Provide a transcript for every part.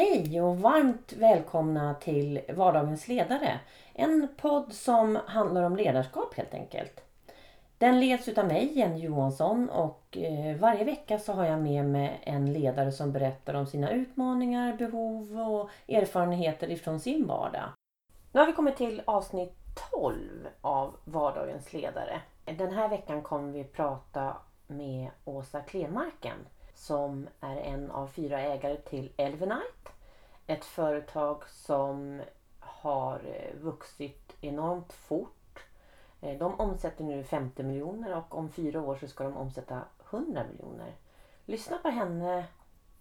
Hej och varmt välkomna till Vardagens ledare. En podd som handlar om ledarskap helt enkelt. Den leds utav mig, Jenny Johansson och eh, varje vecka så har jag med mig en ledare som berättar om sina utmaningar, behov och erfarenheter ifrån sin vardag. Nu har vi kommit till avsnitt 12 av Vardagens ledare. Den här veckan kommer vi prata med Åsa Klemarken som är en av fyra ägare till Elvenite. Ett företag som har eh, vuxit enormt fort. Eh, de omsätter nu 50 miljoner och om fyra år så ska de omsätta 100 miljoner. Lyssna på henne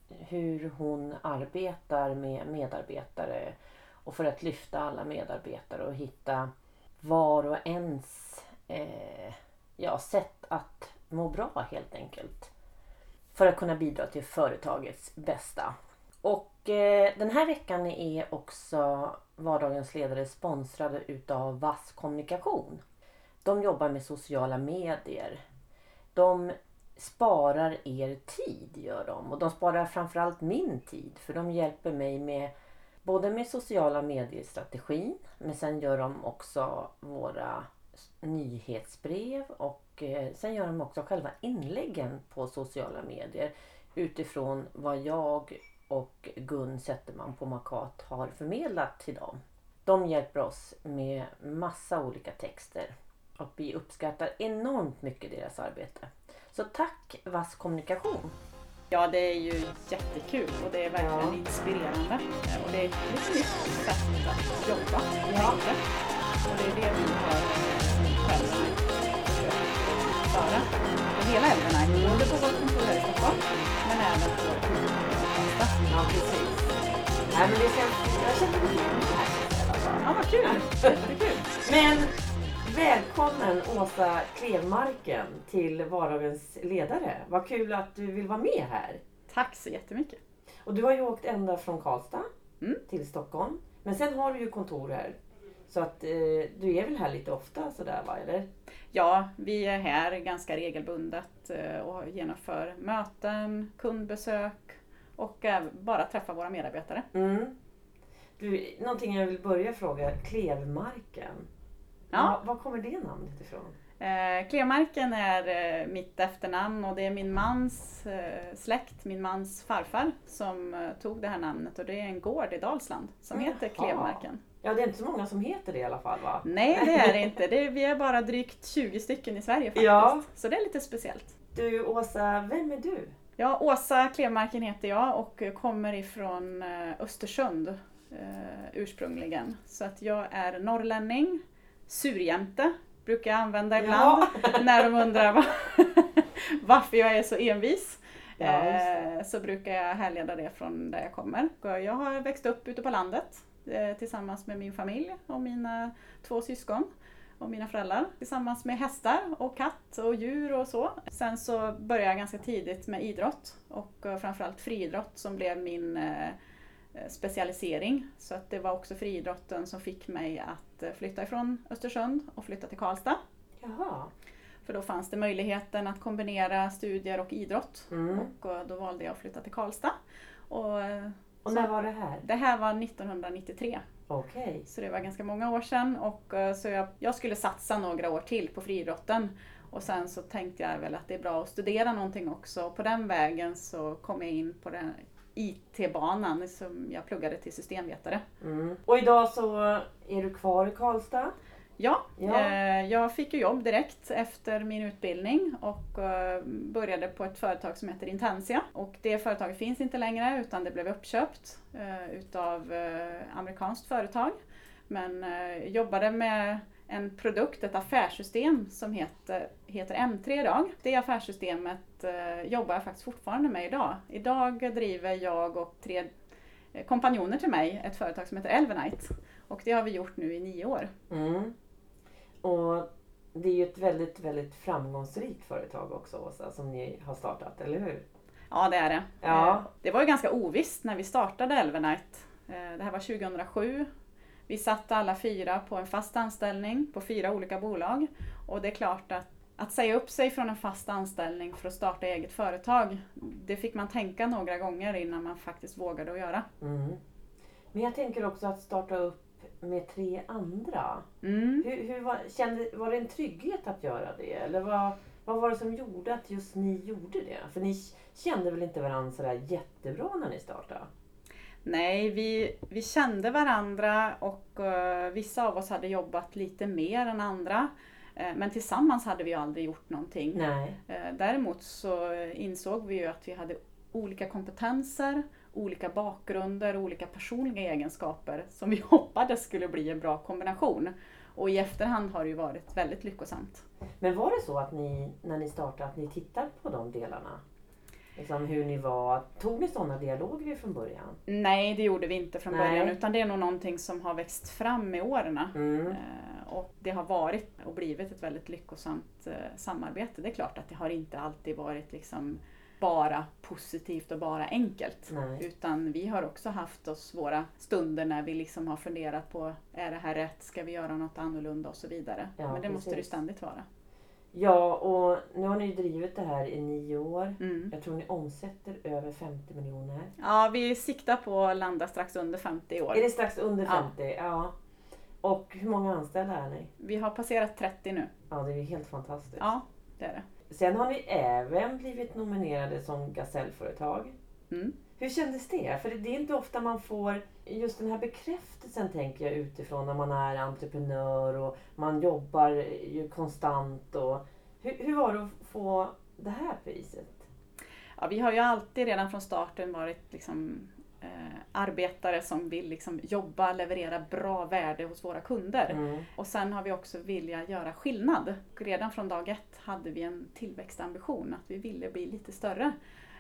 hur hon arbetar med medarbetare och för att lyfta alla medarbetare och hitta var och ens eh, ja, sätt att må bra helt enkelt. För att kunna bidra till företagets bästa. Och eh, den här veckan är också Vardagens ledare sponsrade utav Vass Kommunikation. De jobbar med sociala medier. De sparar er tid gör de och de sparar framförallt min tid för de hjälper mig med både med sociala medier-strategin men sen gör de också våra nyhetsbrev och eh, sen gör de också själva inläggen på sociala medier utifrån vad jag och Gun Zetterman på Makat har förmedlat till dem. De hjälper oss med massa olika texter och vi uppskattar enormt mycket deras arbete. Så tack Vass Kommunikation! Ja, det är ju jättekul och det är verkligen Ja. inspirerande. Och det är ett nytt sätt att jobba Ja. Och det är det vi har Ja, precis. Nej, men det känns, jag känner mig det här. Ja, vad kul! Jättekul! Men välkommen Åsa Klevmarken till Vardagens ledare. Vad kul att du vill vara med här. Tack så jättemycket! Och du har ju åkt ända från Karlstad Mm. till Stockholm. Men sen har du ju kontor här. Så att eh, du är väl här lite ofta sådär va, eller? Ja, vi är här ganska regelbundet eh, och genomför möten, kundbesök och bara träffar våra medarbetare. Mm. Du, någonting jag vill börja fråga. Klevmarken. Ja. Var, var kommer det namnet ifrån? Eh, Klemarken är eh, mitt efternamn och det är min mans eh, släkt, min mans farfar som eh, tog det här namnet och det är en gård i Dalsland som heter Jaha. Klemarken. Ja, det är inte så många som heter det i alla fall va? Nej det är det inte, det är, vi är bara drygt 20 stycken i Sverige faktiskt. Ja. Så det är lite speciellt. Du Åsa, vem är du? Ja, Åsa Klemarken heter jag och kommer ifrån eh, Östersund eh, ursprungligen. Så att jag är norrlänning, surjämte brukar jag använda ibland när de undrar var, varför jag är så envis. Ja, Eh, så brukar jag härleda det från där jag kommer. Jag har växt upp ute på landet eh, tillsammans med min familj och mina två syskon och mina föräldrar tillsammans med hästar och katt och djur och så. Sen så började jag ganska tidigt med idrott och eh, framförallt friidrott som blev min specialisering. Så att det var också friidrotten som fick mig att eh, flytta ifrån Östersund och flytta till Karlstad. Jaha. För då fanns det möjligheten att kombinera studier och idrott. Mm. Och eh, då valde jag att flytta till Karlstad. Och eh, Och när var det här? det här var 1993, Okej. så det var ganska många år sedan. Och, så jag, jag skulle satsa några år till på friidrotten. Och sen så tänkte jag väl att det är bra att studera någonting också. Och på den vägen så kom jag in på den IT-banan som jag pluggade till systemvetare. Mm. Och idag så är du kvar i Karlstad? Ja, Ja. Eh, jag fick ju jobb direkt efter min utbildning och eh, började på ett företag som heter Intensia. Och det företaget finns inte längre utan det blev uppköpt eh, utav eh, amerikanskt företag. Men eh, jobbade med en produkt, ett affärssystem som heter, heter M3 idag. Det affärssystemet eh, jobbar jag faktiskt fortfarande med idag. Idag driver jag och tre eh, kompanjoner till mig ett företag som heter Elvenite. Och det har vi gjort nu i nio år. Mm. Och det är ju ett väldigt, väldigt framgångsrikt företag också Åsa, som ni har startat, eller hur? Ja, det är det. Ja. Eh, Det var ju ganska ovisst när vi startade Elvenite. Det här var 2007. Vi satt alla fyra på en fast anställning på fyra olika bolag. Och det är klart att att säga upp sig från en fast anställning för att starta eget företag, det fick man tänka några gånger innan man faktiskt vågade att göra. Mm. Men jag tänker också att starta upp med tre andra. Mm. Hur, hur var, kände, var det en trygghet att göra det? Eller vad, vad var det som gjorde att just ni gjorde det? För ni kände väl inte varandra sådär jättebra när ni startade? Nej, vi, vi kände varandra och uh, vissa av oss hade jobbat lite mer än andra. Uh, men tillsammans hade vi aldrig gjort någonting. Nej. Uh, däremot så insåg vi ju att vi hade olika kompetenser, olika bakgrunder, olika personliga egenskaper som vi hoppades skulle bli en bra kombination. Och i efterhand har det ju varit väldigt lyckosamt. Men var det så att ni, när ni startade, att ni tittade på de delarna? Liksom hur ni var. Tog ni sådana dialoger från början? Nej, det gjorde vi inte från Nej. början utan det är nog någonting som har växt fram med åren. Mm. Eh, Och det har varit och blivit ett väldigt lyckosamt eh, samarbete. Det är klart att det har inte alltid varit liksom bara positivt och bara enkelt. Nej. Utan vi har också haft oss våra stunder när vi liksom har funderat på, är det här rätt? Ska vi göra något annorlunda? Och så vidare. Ja, Men det måste det precis. ständigt vara. Ja, och nu har ni drivit det här i nio år. Mm. Jag tror ni omsätter över 50 miljoner. Ja, vi siktar på att landa strax under 50 år. Är det strax under Ja. 50? Ja. Och hur många anställda är ni? Vi har passerat 30 nu. Ja, det är ju helt fantastiskt. Ja, det är det. Sen har ni även blivit nominerade som gasellföretag. Mm. Hur kändes det? För det är inte ofta man får just den här bekräftelsen tänker jag utifrån när man är entreprenör och man jobbar ju konstant. Och hur, hur var det att få det här priset? Ja, vi har ju alltid redan från starten varit liksom, eh, arbetare som vill liksom jobba, leverera bra värde hos våra kunder. Mm. Och sen har vi också vilja göra skillnad. Redan från dag ett hade vi en tillväxtambition, att vi ville bli lite större.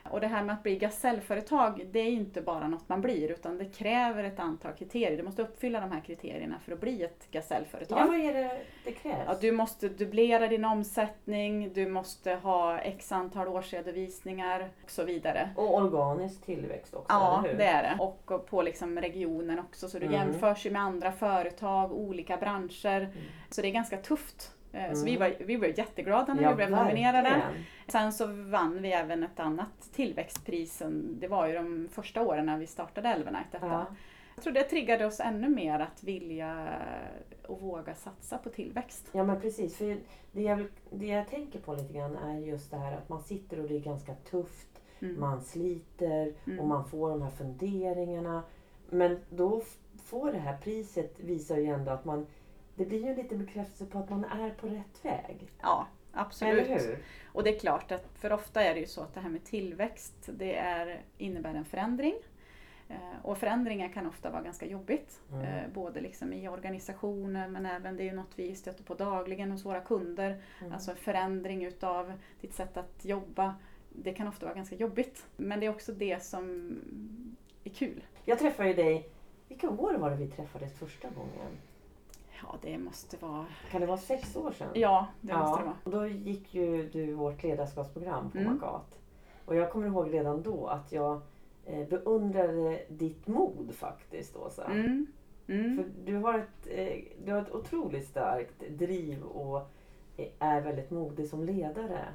Och det här med att bli gasellföretag, det är inte bara något man blir, utan det kräver ett antal kriterier. Du måste uppfylla de här kriterierna för att bli ett gasellföretag. Ja, vad är det det krävs? Ja, du måste dubblera din omsättning, du måste ha x antal årsredovisningar och så vidare. Och organisk tillväxt också, Ja, eller hur? det är det. Och på liksom regionen också. Så du Mm. jämförs ju med andra företag, olika branscher. Så det är ganska tufft. Eh, Så vi var, vi var jätteglada när Ja, vi blev nominerade. Sen så vann vi även ett annat tillväxtpris. Det var ju de första åren när vi startade Elvenite. Ja. Jag tror det triggade oss ännu mer att vilja och våga satsa på tillväxt. Ja men precis, för det jag, det jag tänker på lite grann är just det här att man sitter och det är ganska tufft, Mm. man sliter Mm. och man får de här funderingarna. Men då får det här priset visar ju ändå att man, det blir ju en liten bekräftelse på att man är på rätt väg. Ja, absolut. Eller hur? Och det är klart att för ofta är det ju så att det här med tillväxt det är, innebär en förändring. Eh, Och förändringar kan ofta vara ganska jobbigt. Mm. Eh, Både liksom i organisationer men även det är ju något vi stöter på dagligen hos våra kunder. Mm. Alltså en förändring utav ditt sätt att jobba. Det kan ofta vara ganska jobbigt. Men det är också det som är kul. Jag träffade ju dig, vilka år var det vi träffades första gången? Ja, det måste vara... Kan det vara sex år sedan? Ja, det måste det vara. Och då gick ju du vårt ledarskapsprogram på Mm. Magat. Och jag kommer ihåg redan då att jag eh, beundrade ditt mod faktiskt Åsa. Mm. Mm. För du har, ett, eh, du har ett otroligt starkt driv och är väldigt modig som ledare.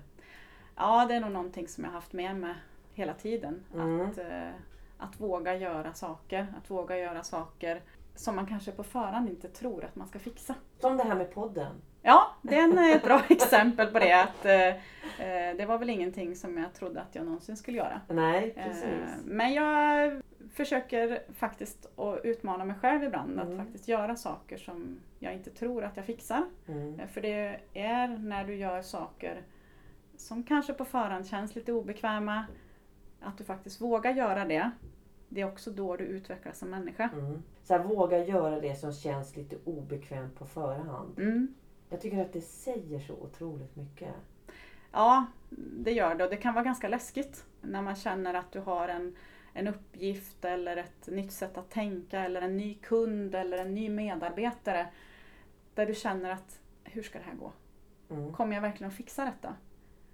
Ja, det är nog någonting som jag haft med mig hela tiden. Mm. Att, eh, att våga göra saker. Att våga göra saker som man kanske på förhand inte tror att man ska fixa. Som det här med podden. Ja, det är en, eh, ett bra exempel på det. Att, eh, eh, det var väl ingenting som jag trodde att jag någonsin skulle göra. Nej, Eh, precis. Men jag försöker faktiskt att utmana mig själv ibland. Mm. Att faktiskt göra saker som jag inte tror att jag fixar. Mm. Eh, För det är när du gör saker som kanske på förhand känns lite obekväma, att du faktiskt vågar göra det. Det är också då du utvecklas som människa. Mm. Så här, våga göra det som känns lite obekvämt på förhand. Mm. Jag tycker att det säger så otroligt mycket. Ja, det gör det och det kan vara ganska läskigt när man känner att du har en, en uppgift eller ett nytt sätt att tänka eller en ny kund eller en ny medarbetare. Där du känner att, hur ska det här gå? Mm. Kommer jag verkligen att fixa detta?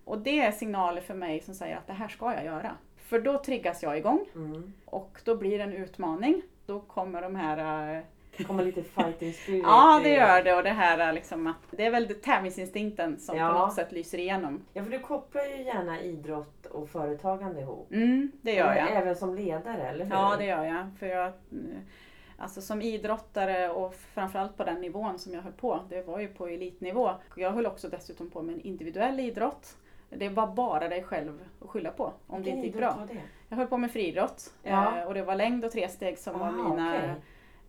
Och det är signaler för mig som säger att det här ska jag göra. För då triggas jag igång Mm. och då blir det en utmaning. Då kommer de här eh, komma lite fighting spirit. Ja, det gör det och det här är liksom att det är väl det tävlingsinstinkten som Ja. på något sätt lyser igenom. Ja, för du kopplar ju gärna idrott och företagande ihop. Mm, det gör jag. Även som ledare, eller hur? Ja, det gör jag. För jag eh, Alltså som idrottare och framförallt på den nivån som jag höll på, det var ju på elitnivå. Jag höll också dessutom på med en individuell idrott. Det var bara dig själv att skylla på om det inte gick bra. var? Jag höll på med friidrott Ja. eh, och det var längd och tresteg som var Ah, mina okej.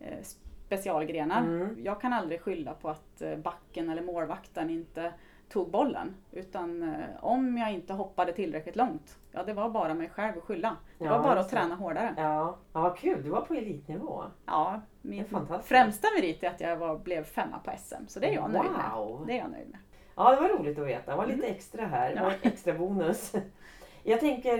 eh, specialgrenar. Mm. Jag kan aldrig skylla på att eh, backen eller målvakten inte tog bollen. Utan om jag inte hoppade tillräckligt långt, ja det var bara mig själv att skylla. Det Ja, var bara att träna hårdare. Ja, ja kul. Du var på elitnivå. Ja, min främsta merit är att jag var, blev femma på SM. Så det är jag nöjd med. Wow! Det är jag nöjd med. Ja, det var roligt att veta. Det var lite Mm. extra här. Ja. extra bonus. Jag tänker,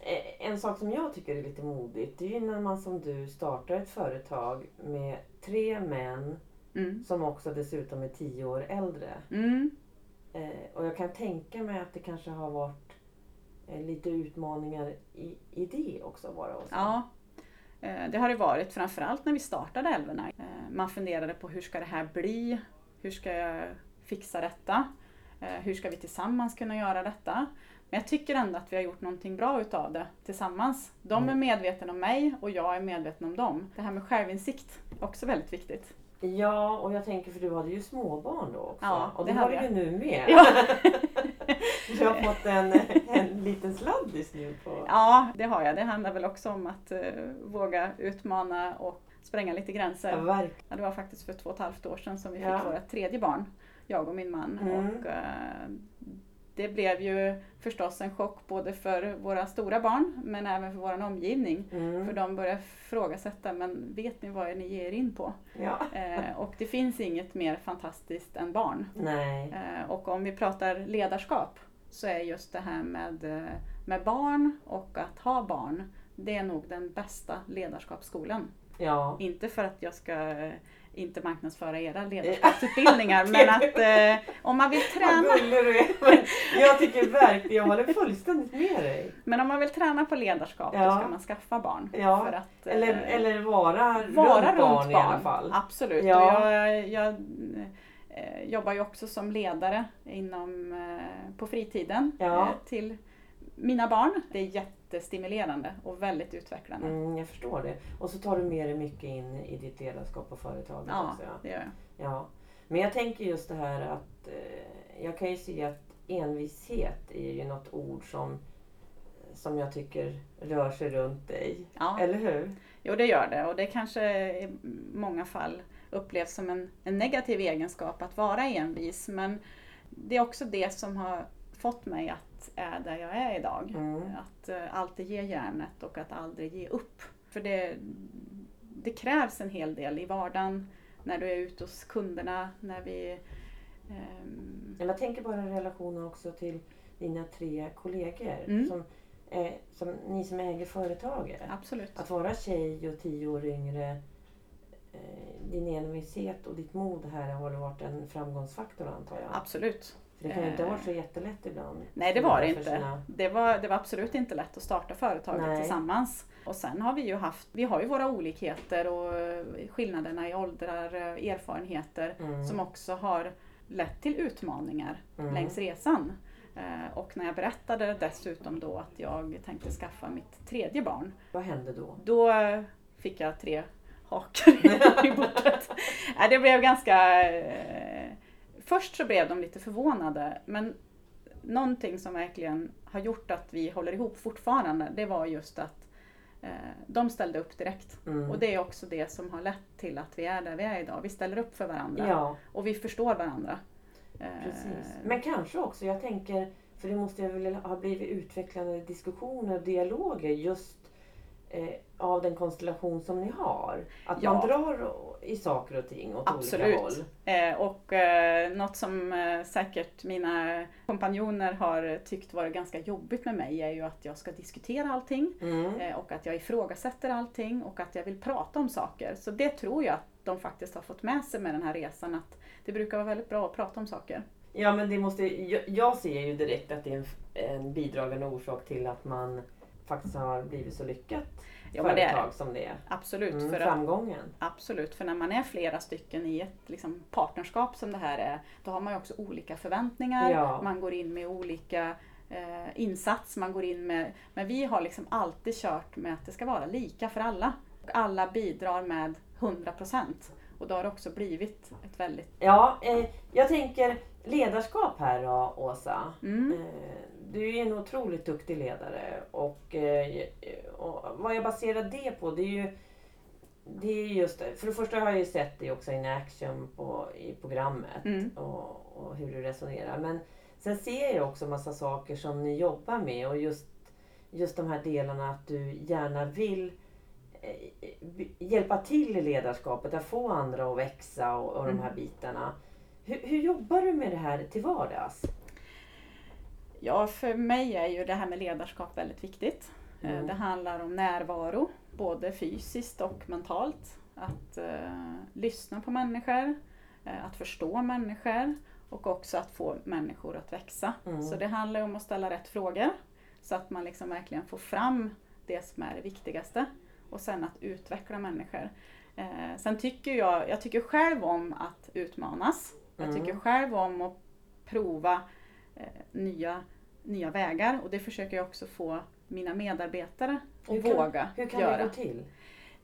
eh, en sak som jag tycker är lite modigt, det är ju när man som du startar ett företag med tre män Mm. som också dessutom är tio år äldre. Mm. Eh, och jag kan tänka mig att det kanske har varit eh, lite utmaningar i, i det också bara. Och så. Ja, det har det varit framförallt när vi startade Älvorna. Man funderade på hur ska det här bli? Hur ska jag fixa detta? Eh, Hur ska vi tillsammans kunna göra detta? Men jag tycker ändå att vi har gjort någonting bra utav det tillsammans. De är Mm. medvetna om mig och jag är medveten om dem. Det här med självinsikt är också väldigt viktigt. Ja, och jag tänker för du hade ju småbarn då också. Ja, och det det har du ju nu med. Ja. du har fått en, en liten sladdis nu på... Ja, det har jag. Det handlar väl också om att eh, våga utmana och spränga lite Ja, gränser. verkligen. Ja, det var faktiskt för två och ett halvt år sedan som vi fick Ja. vårt tredje barn, jag och min man. Mm. Och, eh, det blev ju förstås en chock både för våra stora barn men även för vår omgivning. Mm. För de började ifrågasätta, men vet ni vad ni ger er in på? Ja. Eh, och det finns inget mer fantastiskt än barn. Eh, och om vi pratar ledarskap så är just det här med, eh, med barn och att ha barn, det är nog den bästa ledarskapsskolan. Ja. Inte för att jag ska inte marknadsföra era ledarskapsutbildningar, men att eh, om man vill träna Jag tycker verkligen, jag håller fullständigt med dig. Men om man vill träna på ledarskap Ja. då ska man skaffa barn. Ja, För att, eh, Eller, eller vara, vara runt barn, i alla fall. Absolut. Ja. Och jag, jag eh, jobbar ju också som ledare inom, eh, på fritiden Ja. eh, till mina barn. Det är jättestimulerande och väldigt utvecklande. Mm, jag förstår det. Och så tar du med dig mycket in i ditt ledarskap på företaget Ja, också. Ja. det gör jag. Ja. Men jag tänker just det här att eh, jag kan ju se att envishet är ju något ord som, som jag tycker rör sig runt dig. Ja. Eller hur? Jo, det gör det och det kanske i många fall upplevs som en, en negativ egenskap att vara envis. Men det är också det som har fått mig att är där jag är idag. Mm. Att eh, alltid ge järnet och att aldrig ge upp. För det, det krävs en hel del i vardagen, när du är ute hos kunderna, när vi... ehm, jag tänker bara relationen också till dina tre kollegor. Mm. Som, eh, som, ni som äger företaget. absolut. Att vara tjej och tio år yngre. Eh, din envishet och ditt mod här har varit en framgångsfaktor antar jag. Absolut. Det kan ju inte ha Eh, varit så jättelätt ibland. Nej, det var det inte. sina- Det var, det var absolut inte lätt att starta företaget Nej. tillsammans. Och sen har vi ju haft, vi har ju våra olikheter och eh, skillnaderna i åldrar, eh, erfarenheter Mm. som också har lett till utmaningar Mm. längs resan. Eh, Och när jag berättade dessutom då att jag tänkte skaffa mitt tredje barn, Vad hände då? då eh, fick jag tre hakar i bordet. Det blev ganska... Först så blev de lite förvånade, men någonting som verkligen har gjort att vi håller ihop fortfarande, det var just att eh, de ställde upp direkt. Mm. Och det är också det som har lett till att vi är där vi är idag. Vi ställer upp för varandra Ja, och vi förstår varandra. Eh, precis. Men kanske också, jag tänker, för det måste väl ha blivit utvecklande diskussioner och dialoger just eh, av den konstellation som ni har. Att Ja. man drar i saker och ting åt Absolut. olika håll. Eh, och eh, något som eh, säkert mina kompanjoner har tyckt varit ganska jobbigt med mig är ju att jag ska diskutera allting Mm. eh, och att jag ifrågasätter allting och att jag vill prata om saker. Så det tror jag att de faktiskt har fått med sig med den här resan att det brukar vara väldigt bra att prata om saker. Ja men det måste, jag, jag ser ju direkt att det är en, en bidragande orsak till att man faktiskt har blivit så lyckat Ja, företag det. som det är. Absolut. Mm, för att, framgången. absolut, för när man är flera stycken i ett liksom, partnerskap som det här är, då har man ju också olika förväntningar. Ja. Man går in med olika eh, insats, man går in med, men vi har liksom alltid kört med att det ska vara lika för alla. Och alla bidrar med 100% och då har det också blivit ett väldigt... Ja, eh, jag tänker ledarskap här då, Åsa. Mm, Eh, du är en otroligt duktig ledare och, eh, och vad jag baserar det på det är ju det är just det. För det första har jag ju sett det också in action på, i programmet mm, och, och hur du resonerar. Men sen ser jag också massa saker som ni jobbar med och just, just de här delarna att du gärna vill eh, hjälpa till i ledarskapet, att få andra att växa och, och de här Mm. bitarna. Hur, hur jobbar du med det här till vardags? Ja, för mig är ju det här med ledarskap väldigt viktigt. Eh, Mm. Det handlar om närvaro, både fysiskt och mentalt. Att eh, lyssna på människor, eh, att förstå människor och också att få människor att växa. Mm. Så det handlar om att ställa rätt frågor så att man liksom verkligen får fram det som är det viktigaste och sen att utveckla människor. Eh, sen tycker jag, jag tycker själv om att utmanas. Jag Mm. tycker själv om att prova eh, nya, nya vägar och det försöker jag också få mina medarbetare att våga Hur kan göra. det gå till?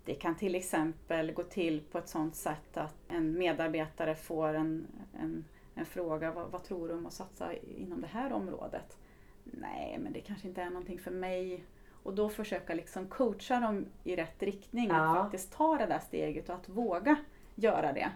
Det kan till exempel gå till på ett sådant sätt att en medarbetare får en, en, en fråga, vad, vad tror du om att satsa inom det här området? Nej, men det kanske inte är någonting för mig. Och då försöka liksom coacha dem i rätt riktning, Ja. att faktiskt ta det där steget och att våga göra det.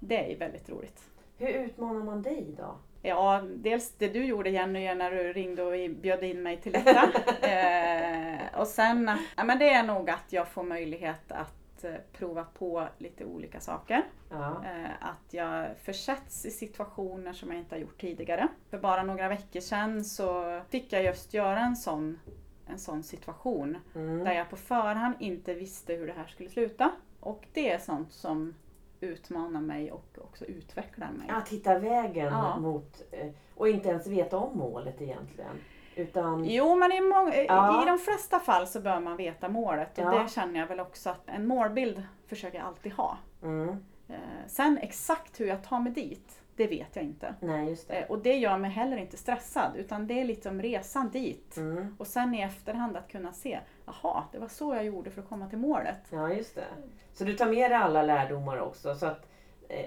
Det är väldigt roligt. Hur utmanar man dig då? Ja, dels det du gjorde Jenny när du ringde och bjöd in mig till detta. eh, och sen, ja, men det är nog att jag får möjlighet att eh, prova på lite olika saker. Ja. Eh, att jag försätts i situationer som jag inte har gjort tidigare. För bara några veckor sedan så fick jag just göra en sån, en sån situation Mm. där jag på förhand inte visste hur det här skulle sluta. Och det är sånt som utmanar mig och också utvecklar mig. Att hitta vägen Ja. mot eh, och inte ens veta om målet egentligen. Utan Jo, men i, många, Ja. i de flesta fall så bör man veta målet och Ja. det känner jag väl också att en målbild försöker jag alltid ha. mm, Eh, sen exakt hur jag tar mig dit, det vet jag inte. nej just det. Eh, och det gör mig heller inte stressad utan det är liksom resan dit. Mm, Och sen i efterhand att kunna se, jaha, det var så jag gjorde för att komma till målet. ja just det. Så du tar med dig alla lärdomar också. Så att eh,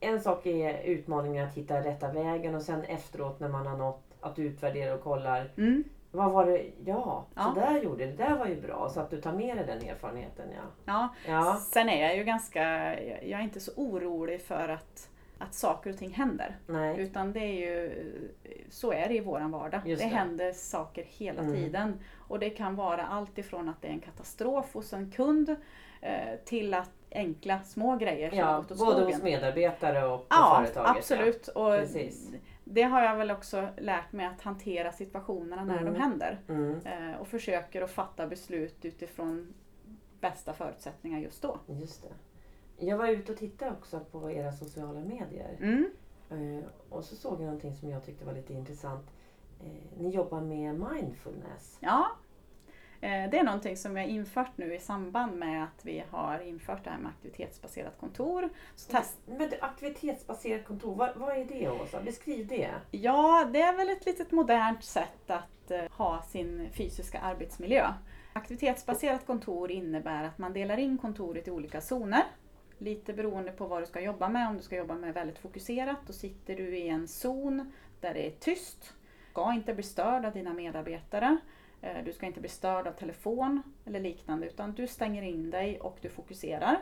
en sak är utmaningen att hitta rätta vägen och sen efteråt när man har nått att utvärdera och kollar Mm. vad var det, ja, Ja. så där gjorde det, det där var ju bra. Så att du tar med dig den erfarenheten ja. Ja. Ja, Sen är jag ju ganska, jag är inte så orolig för att, att saker och ting händer. nej. Utan det är ju, så är det i våran vardag. Det, det. händer saker hela Mm. tiden. Och det kan vara allt ifrån att det är en katastrof hos en kund eh, till att enkla små grejer som har Ja, gått åt både skogen. hos medarbetare och på Ja, företaget. absolut. Och Precis. det har jag väl också lärt mig att hantera situationerna när Mm. de händer. Ja. Mm, Eh, och försöker att fatta beslut utifrån bästa förutsättningar just då. just det. Jag var ute och tittade också på era sociala medier. Mm. Eh, och så såg jag någonting som jag tyckte var lite intressant. Eh, ni jobbar med mindfulness. Ja, eh, det är någonting som vi har infört nu i samband med att vi har infört det här med aktivitetsbaserat kontor. Så test, Men aktivitetsbaserat kontor, vad, vad är det Åsa? Beskriv det. ja, det är väl ett litet modernt sätt att ha sin fysiska arbetsmiljö. Aktivitetsbaserat kontor innebär att man delar in kontoret i olika zoner. Lite beroende på vad du ska jobba med. Om du ska jobba med väldigt fokuserat, då sitter du i en zon där det är tyst. Du ska inte bli störd av dina medarbetare. Eh, du ska inte bli störd av telefon eller liknande utan du stänger in dig och du fokuserar.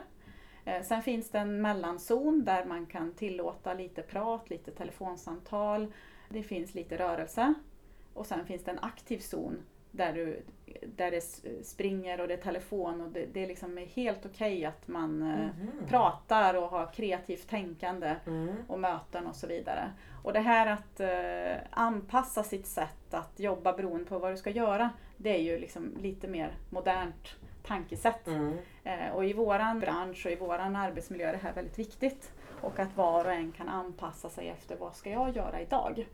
Eh, sen finns det en mellanzon där man kan tillåta lite prat, lite telefonsamtal. Det finns lite rörelse. Och sen finns det en aktiv zon där, du, där det springer och det är telefon och det, det är liksom helt okej att man Mhm. pratar och har kreativt tänkande Mm. och möten och så vidare. Och det här att eh, anpassa sitt sätt att jobba beroende på vad du ska göra, det är ju liksom lite mer modernt tankesätt. Mm. Eh, och i våran bransch och i våran arbetsmiljö är det här väldigt viktigt. Och att var och en kan anpassa sig efter vad ska jag göra idag?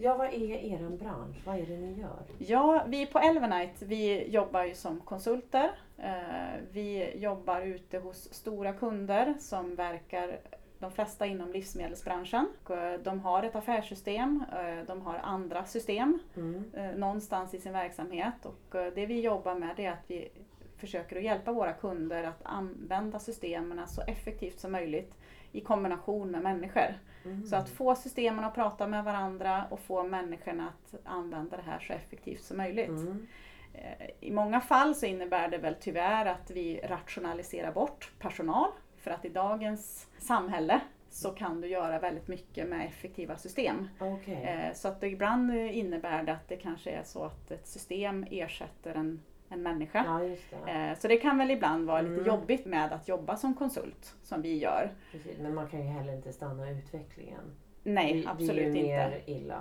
Ja, vad är er bransch? Vad är det ni gör? Ja, vi på Elvenite vi jobbar ju som konsulter. Eh, vi jobbar ute hos stora kunder som verkar de flesta inom livsmedelsbranschen. Eh, de har ett affärssystem, eh, de har andra system Mm. någonstans i sin verksamhet och det vi jobbar med är att vi försöker att hjälpa våra kunder att använda systemen så effektivt som möjligt i kombination med människor. Mm. Så att få systemen att prata med varandra och få människorna att använda det här så effektivt som möjligt. Mm. Eh, I många fall så innebär det väl tyvärr att vi rationaliserar bort personal. För att i dagens samhälle så kan du göra väldigt mycket med effektiva system. Okej. Eh, Så att ibland innebär det att det kanske är så att ett system ersätter en, en människa. Ja, just det. Eh, Så det kan väl ibland vara lite Mm. jobbigt med att jobba som konsult, som vi gör. Precis. Men man kan ju heller inte stanna utvecklingen. Nej, är absolut ju inte. mer illa.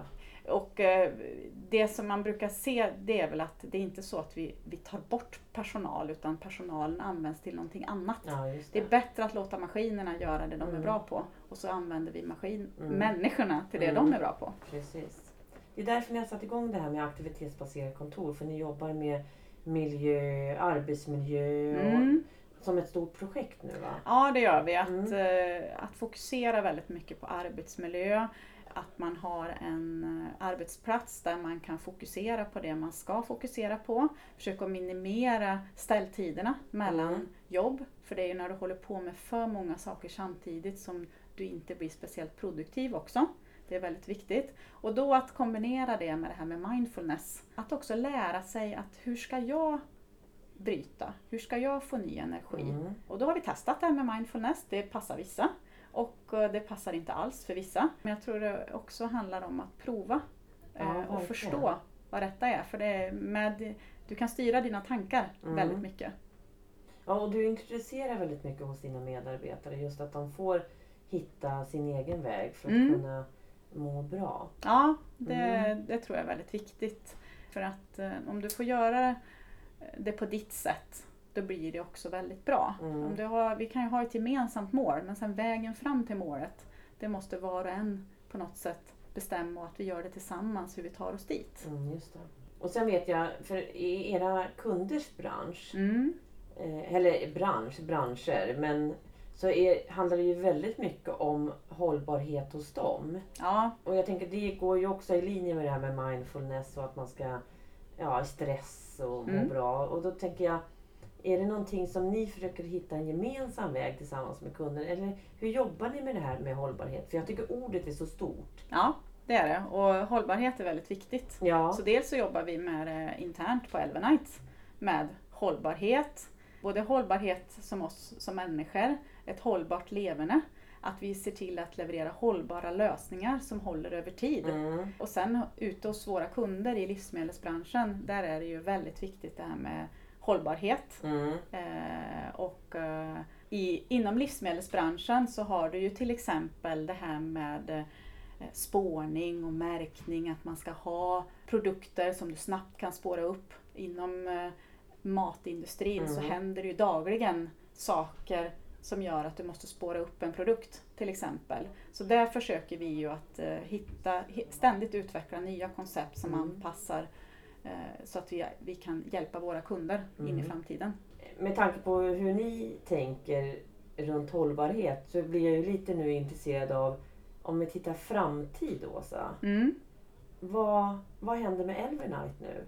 Och eh, det som man brukar se det är väl att det är inte så att vi, vi tar bort personal utan personalen används till någonting annat. Ja, just Det det. är bättre att låta maskinerna göra det de är Mm. bra på och så använder vi maskin, Mm. människorna till det Mm. de är bra på. Precis. Det är därför ni har satt igång det här med aktivitetsbaserade kontor. För ni jobbar med miljö, arbetsmiljö och, Mm. som ett stort projekt nu va? Ja, det gör vi. Att, Mm. eh, att fokusera väldigt mycket på arbetsmiljö. Att man har en eh, arbetsplats där man kan fokusera på det man ska fokusera på. Försöka minimera ställtiderna mellan Mm. jobb. För det är ju när du håller på med för många saker samtidigt som du inte blir speciellt produktiv också. Det är väldigt viktigt. Och då att kombinera det med det här med mindfulness. Att också lära sig att hur ska jag bryta? Hur ska jag få ny energi? Mm. Och då har vi testat det här med mindfulness. Det passar vissa och eh, det passar inte alls för vissa. Men jag tror det också handlar om att prova Ja, eh, och förstå vad detta är. För det är med, du kan styra dina tankar Mm. väldigt mycket. Ja, och du introducerar väldigt mycket hos dina medarbetare. Just att de får hitta sin egen väg för att Mm. kunna må bra. Ja, det, Mm. det tror jag är väldigt viktigt. För att eh, om du får göra det på ditt sätt, då blir det också väldigt bra. Mm. Om du har, vi kan ju ha ett gemensamt mål, men sen vägen fram till målet, det måste var och en på något sätt bestämma och att vi gör det tillsammans, hur vi tar oss dit. Mm, just det. Och sen vet jag, för i era kunders bransch, Mm. eh, eller bransch, branscher, men så är, handlar det ju väldigt mycket om hållbarhet hos dem. Ja, Och jag tänker det går ju också i linje med det här med mindfulness och att man ska, ja, stress och må Mm. bra. Och då tänker jag, är det någonting som ni försöker hitta en gemensam väg tillsammans med kunder? Eller hur jobbar ni med det här med hållbarhet? För jag tycker ordet är så stort. ja, det är det. Och hållbarhet är väldigt viktigt. Ja, Så dels så jobbar vi med det internt på Elvenite med hållbarhet. Både hållbarhet som oss som människor, ett hållbart leverne. Att vi ser till att leverera hållbara lösningar som håller över tid. mm, Och sen ute hos våra kunder i livsmedelsbranschen, där är det ju väldigt viktigt det här med hållbarhet. mm, Eh, och eh, i, inom livsmedelsbranschen så har du ju till exempel det här med eh, spårning och märkning, att man ska ha produkter som du snabbt kan spåra upp. Inom eh, matindustrin så Mm. händer det ju dagligen saker som gör att du måste spåra upp en produkt till exempel. Så där försöker vi ju att eh, hitta, hi- ständigt utveckla nya koncept som Mm. anpassar eh, så att vi, vi kan hjälpa våra kunder in i Mm. framtiden. Med tanke på hur ni tänker runt hållbarhet så blir jag ju lite nu intresserad av om vi tittar framtid Åsa. Mm. Vad, vad händer med Elvernite nu?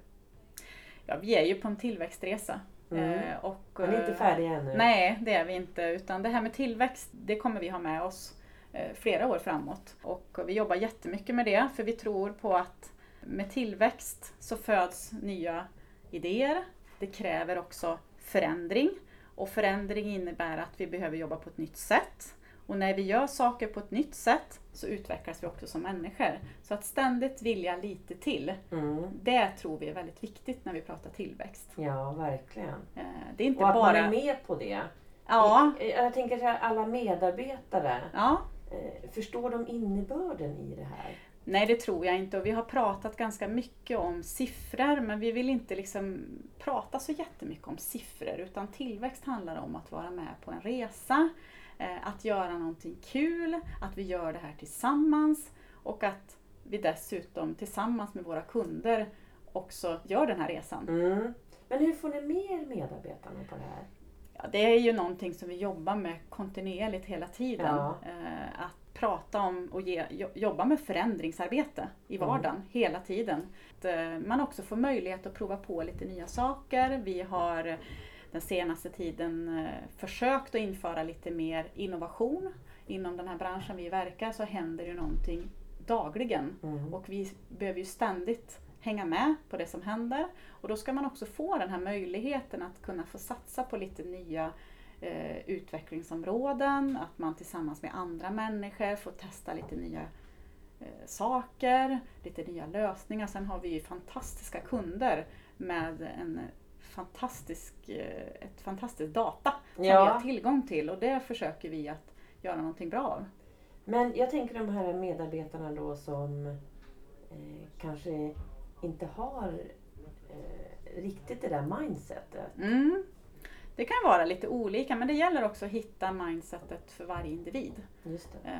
Ja, vi är ju på en tillväxtresa. Mm. Eh, och, Men ni är inte eh, färdiga ännu? Nej, det är vi inte. Utan det här med tillväxt, det kommer vi ha med oss eh, flera år framåt. Och vi jobbar jättemycket med det, för vi tror på att med tillväxt så föds nya idéer. Det kräver också förändring. Och förändring innebär att vi behöver jobba på ett nytt sätt. Och när vi gör saker på ett nytt sätt så utvecklas vi också som människor. Så att ständigt vilja lite till, Mm. det tror vi är väldigt viktigt när vi pratar tillväxt. Ja, verkligen. Eh, Det är inte Och att bara... man är med på det. Ja, Jag, tänker så här, alla medarbetare, ja. eh, förstår de innebörden i det här? Nej, det tror jag inte. Och vi har pratat ganska mycket om siffror, men vi vill inte liksom prata så jättemycket om siffror. Utan tillväxt handlar om att vara med på en resa, att göra någonting kul, att vi gör det här tillsammans och att vi dessutom tillsammans med våra kunder också gör den här resan. Mm. Men hur får ni mer medarbetarna på det här? Ja, det är ju någonting som vi jobbar med kontinuerligt hela tiden. Ja. Eh, att prata om och ge, jo- jobba med förändringsarbete i Mm. vardagen hela tiden. Att eh, man också får möjlighet att prova på lite nya saker. Vi har eh, den senaste tiden eh, försökt att införa lite mer innovation. Inom den här branschen vi verkar så händer ju någonting dagligen. Mm. Och vi behöver ju ständigt hänga med på det som händer. Och då ska man också få den här möjligheten att kunna få satsa på lite nya eh, utvecklingsområden, att man tillsammans med andra människor får testa lite nya eh, saker, lite nya lösningar. Sen har vi ju fantastiska kunder med en fantastisk, eh, ett fantastiskt data som Ja. vi har tillgång till och det försöker vi att göra någonting bra av. Men jag tänker de här medarbetarna då som eh, kanske inte har eh, riktigt det där mindsetet. Mm. Det kan vara lite olika men det gäller också att hitta mindsetet för varje individ. Eh,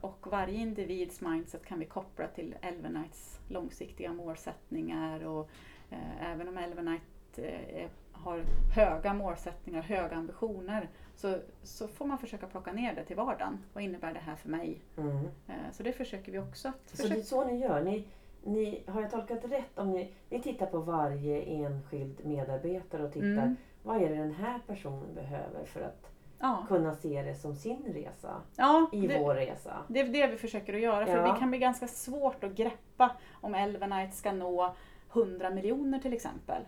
och varje individs mindset kan vi koppla till Elvenites långsiktiga målsättningar och eh, även om Elvenite eh, är- har höga målsättningar, höga ambitioner så, så får man försöka plocka ner det till vardagen. Vad innebär det här för mig? Mm. Eh, så det försöker vi också att Så det är försöka. så ni gör? Ni, ni, har jag tolkat rätt om ni, ni tittar på varje enskild medarbetare och tittar Mm. vad är det den här personen behöver för att Ja, kunna se det som sin resa ja i det, vår resa? Det är det vi försöker att göra för Ja. det kan bli ganska svårt att greppa om Elvenite ska nå 100 miljoner till exempel.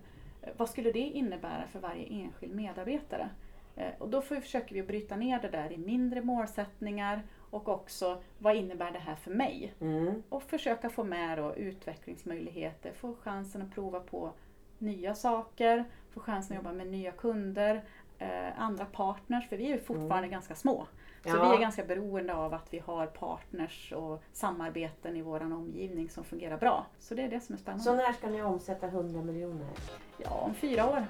Vad skulle det innebära för varje enskild medarbetare? Eh, Och då försöker vi bryta ner det där i mindre målsättningar och också vad innebär det här för mig? Mm. Och försöka få med då utvecklingsmöjligheter, få chansen att prova på nya saker, få chansen att jobba med nya kunder, eh, andra partners, för vi är ju fortfarande ganska små. Så Ja. vi är ganska beroende av att vi har partners och samarbeten i vår omgivning som fungerar bra. Så det är det som är spännande. Så när ska ni omsätta 100 miljoner? Ja, om fyra år.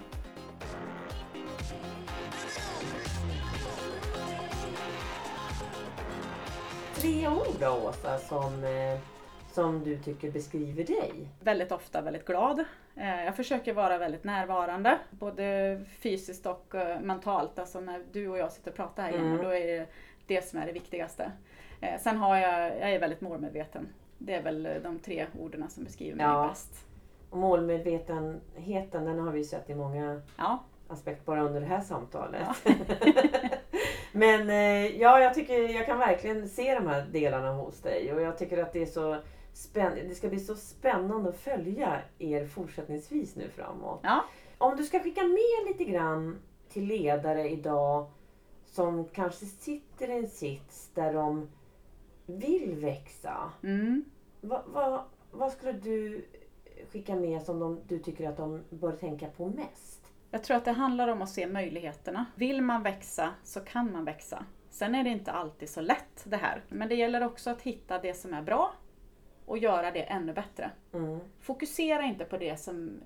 Tre ord då Åsa som, eh, som du tycker beskriver dig? Väldigt ofta väldigt glad. Eh, Jag försöker vara väldigt närvarande, både fysiskt och eh, mentalt. Alltså när du och jag sitter och pratar här Mm. igen, då är det det som är det viktigaste. Eh, Sen har jag, jag är väldigt målmedveten. Det är väl de tre orden som beskriver mig Ja. bäst. Och målmedvetenheten den har vi sett i många Ja, aspekter bara under det här samtalet. Ja. Men ja, jag tycker jag kan verkligen se de här delarna hos dig och jag tycker att det är så spänn- det ska bli så spännande att följa er fortsättningsvis nu framåt. ja. Om du ska skicka med lite grann till ledare idag som kanske sitter i en sits där de vill växa. Mm. Vad, vad, vad skulle du skicka med som de, du tycker att de bör tänka på mest? Jag tror att det handlar om att se möjligheterna. Vill man växa så kan man växa. Sen är det inte alltid så lätt det här. Men det gäller också att hitta det som är bra och göra det ännu bättre. Mm. Fokusera inte på det som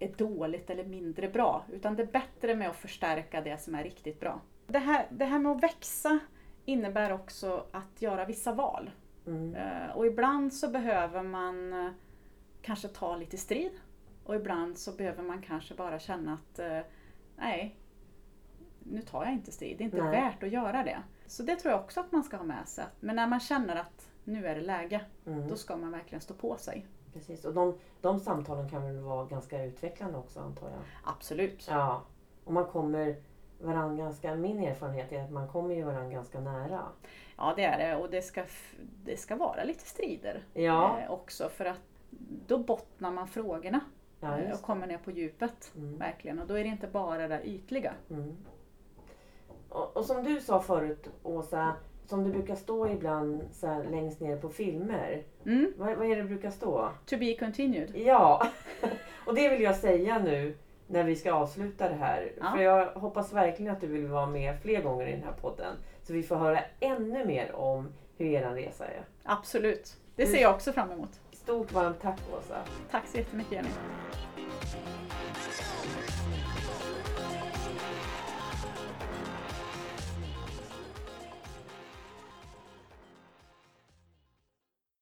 eh, är dåligt eller mindre bra. Utan det är bättre med att förstärka det som är riktigt bra. Det här, det här med att växa innebär också att göra vissa val. Mm. Eh, Och ibland så behöver man eh, kanske ta lite strid. Och ibland så behöver man kanske bara känna att nej, nu tar jag inte strid. Det är inte Nej. värt att göra det. Så det tror jag också att man ska ha med sig. Men när man känner att nu är det läge, Mm. då ska man verkligen stå på sig. Precis. Och de, de samtalen kan väl vara ganska utvecklande också antar jag? Absolut. Ja. Och man kommer varandra ganska, min erfarenhet är att man kommer ju varandra ganska nära. Ja, det är det. Och det ska, det ska vara lite strider Ja, eh, också. För att då bottnar man frågorna ja eh, och kommer ner på djupet. Mm. Verkligen. Och då är det inte bara det ytliga. Mm. Och, och som du sa förut Åsa, som det brukar stå ibland så här, längst ner på filmer. Mm. Vad, vad är det det brukar stå? To be continued. Ja, och det vill jag säga nu när vi ska avsluta det här. Ja. För jag hoppas verkligen att du vill vara med fler gånger i den här podden. Så vi får höra ännu mer om hur er resa är. Absolut. Det Mm. ser jag också fram emot. Stort varmt tack Åsa. Tack så jättemycket Jenny.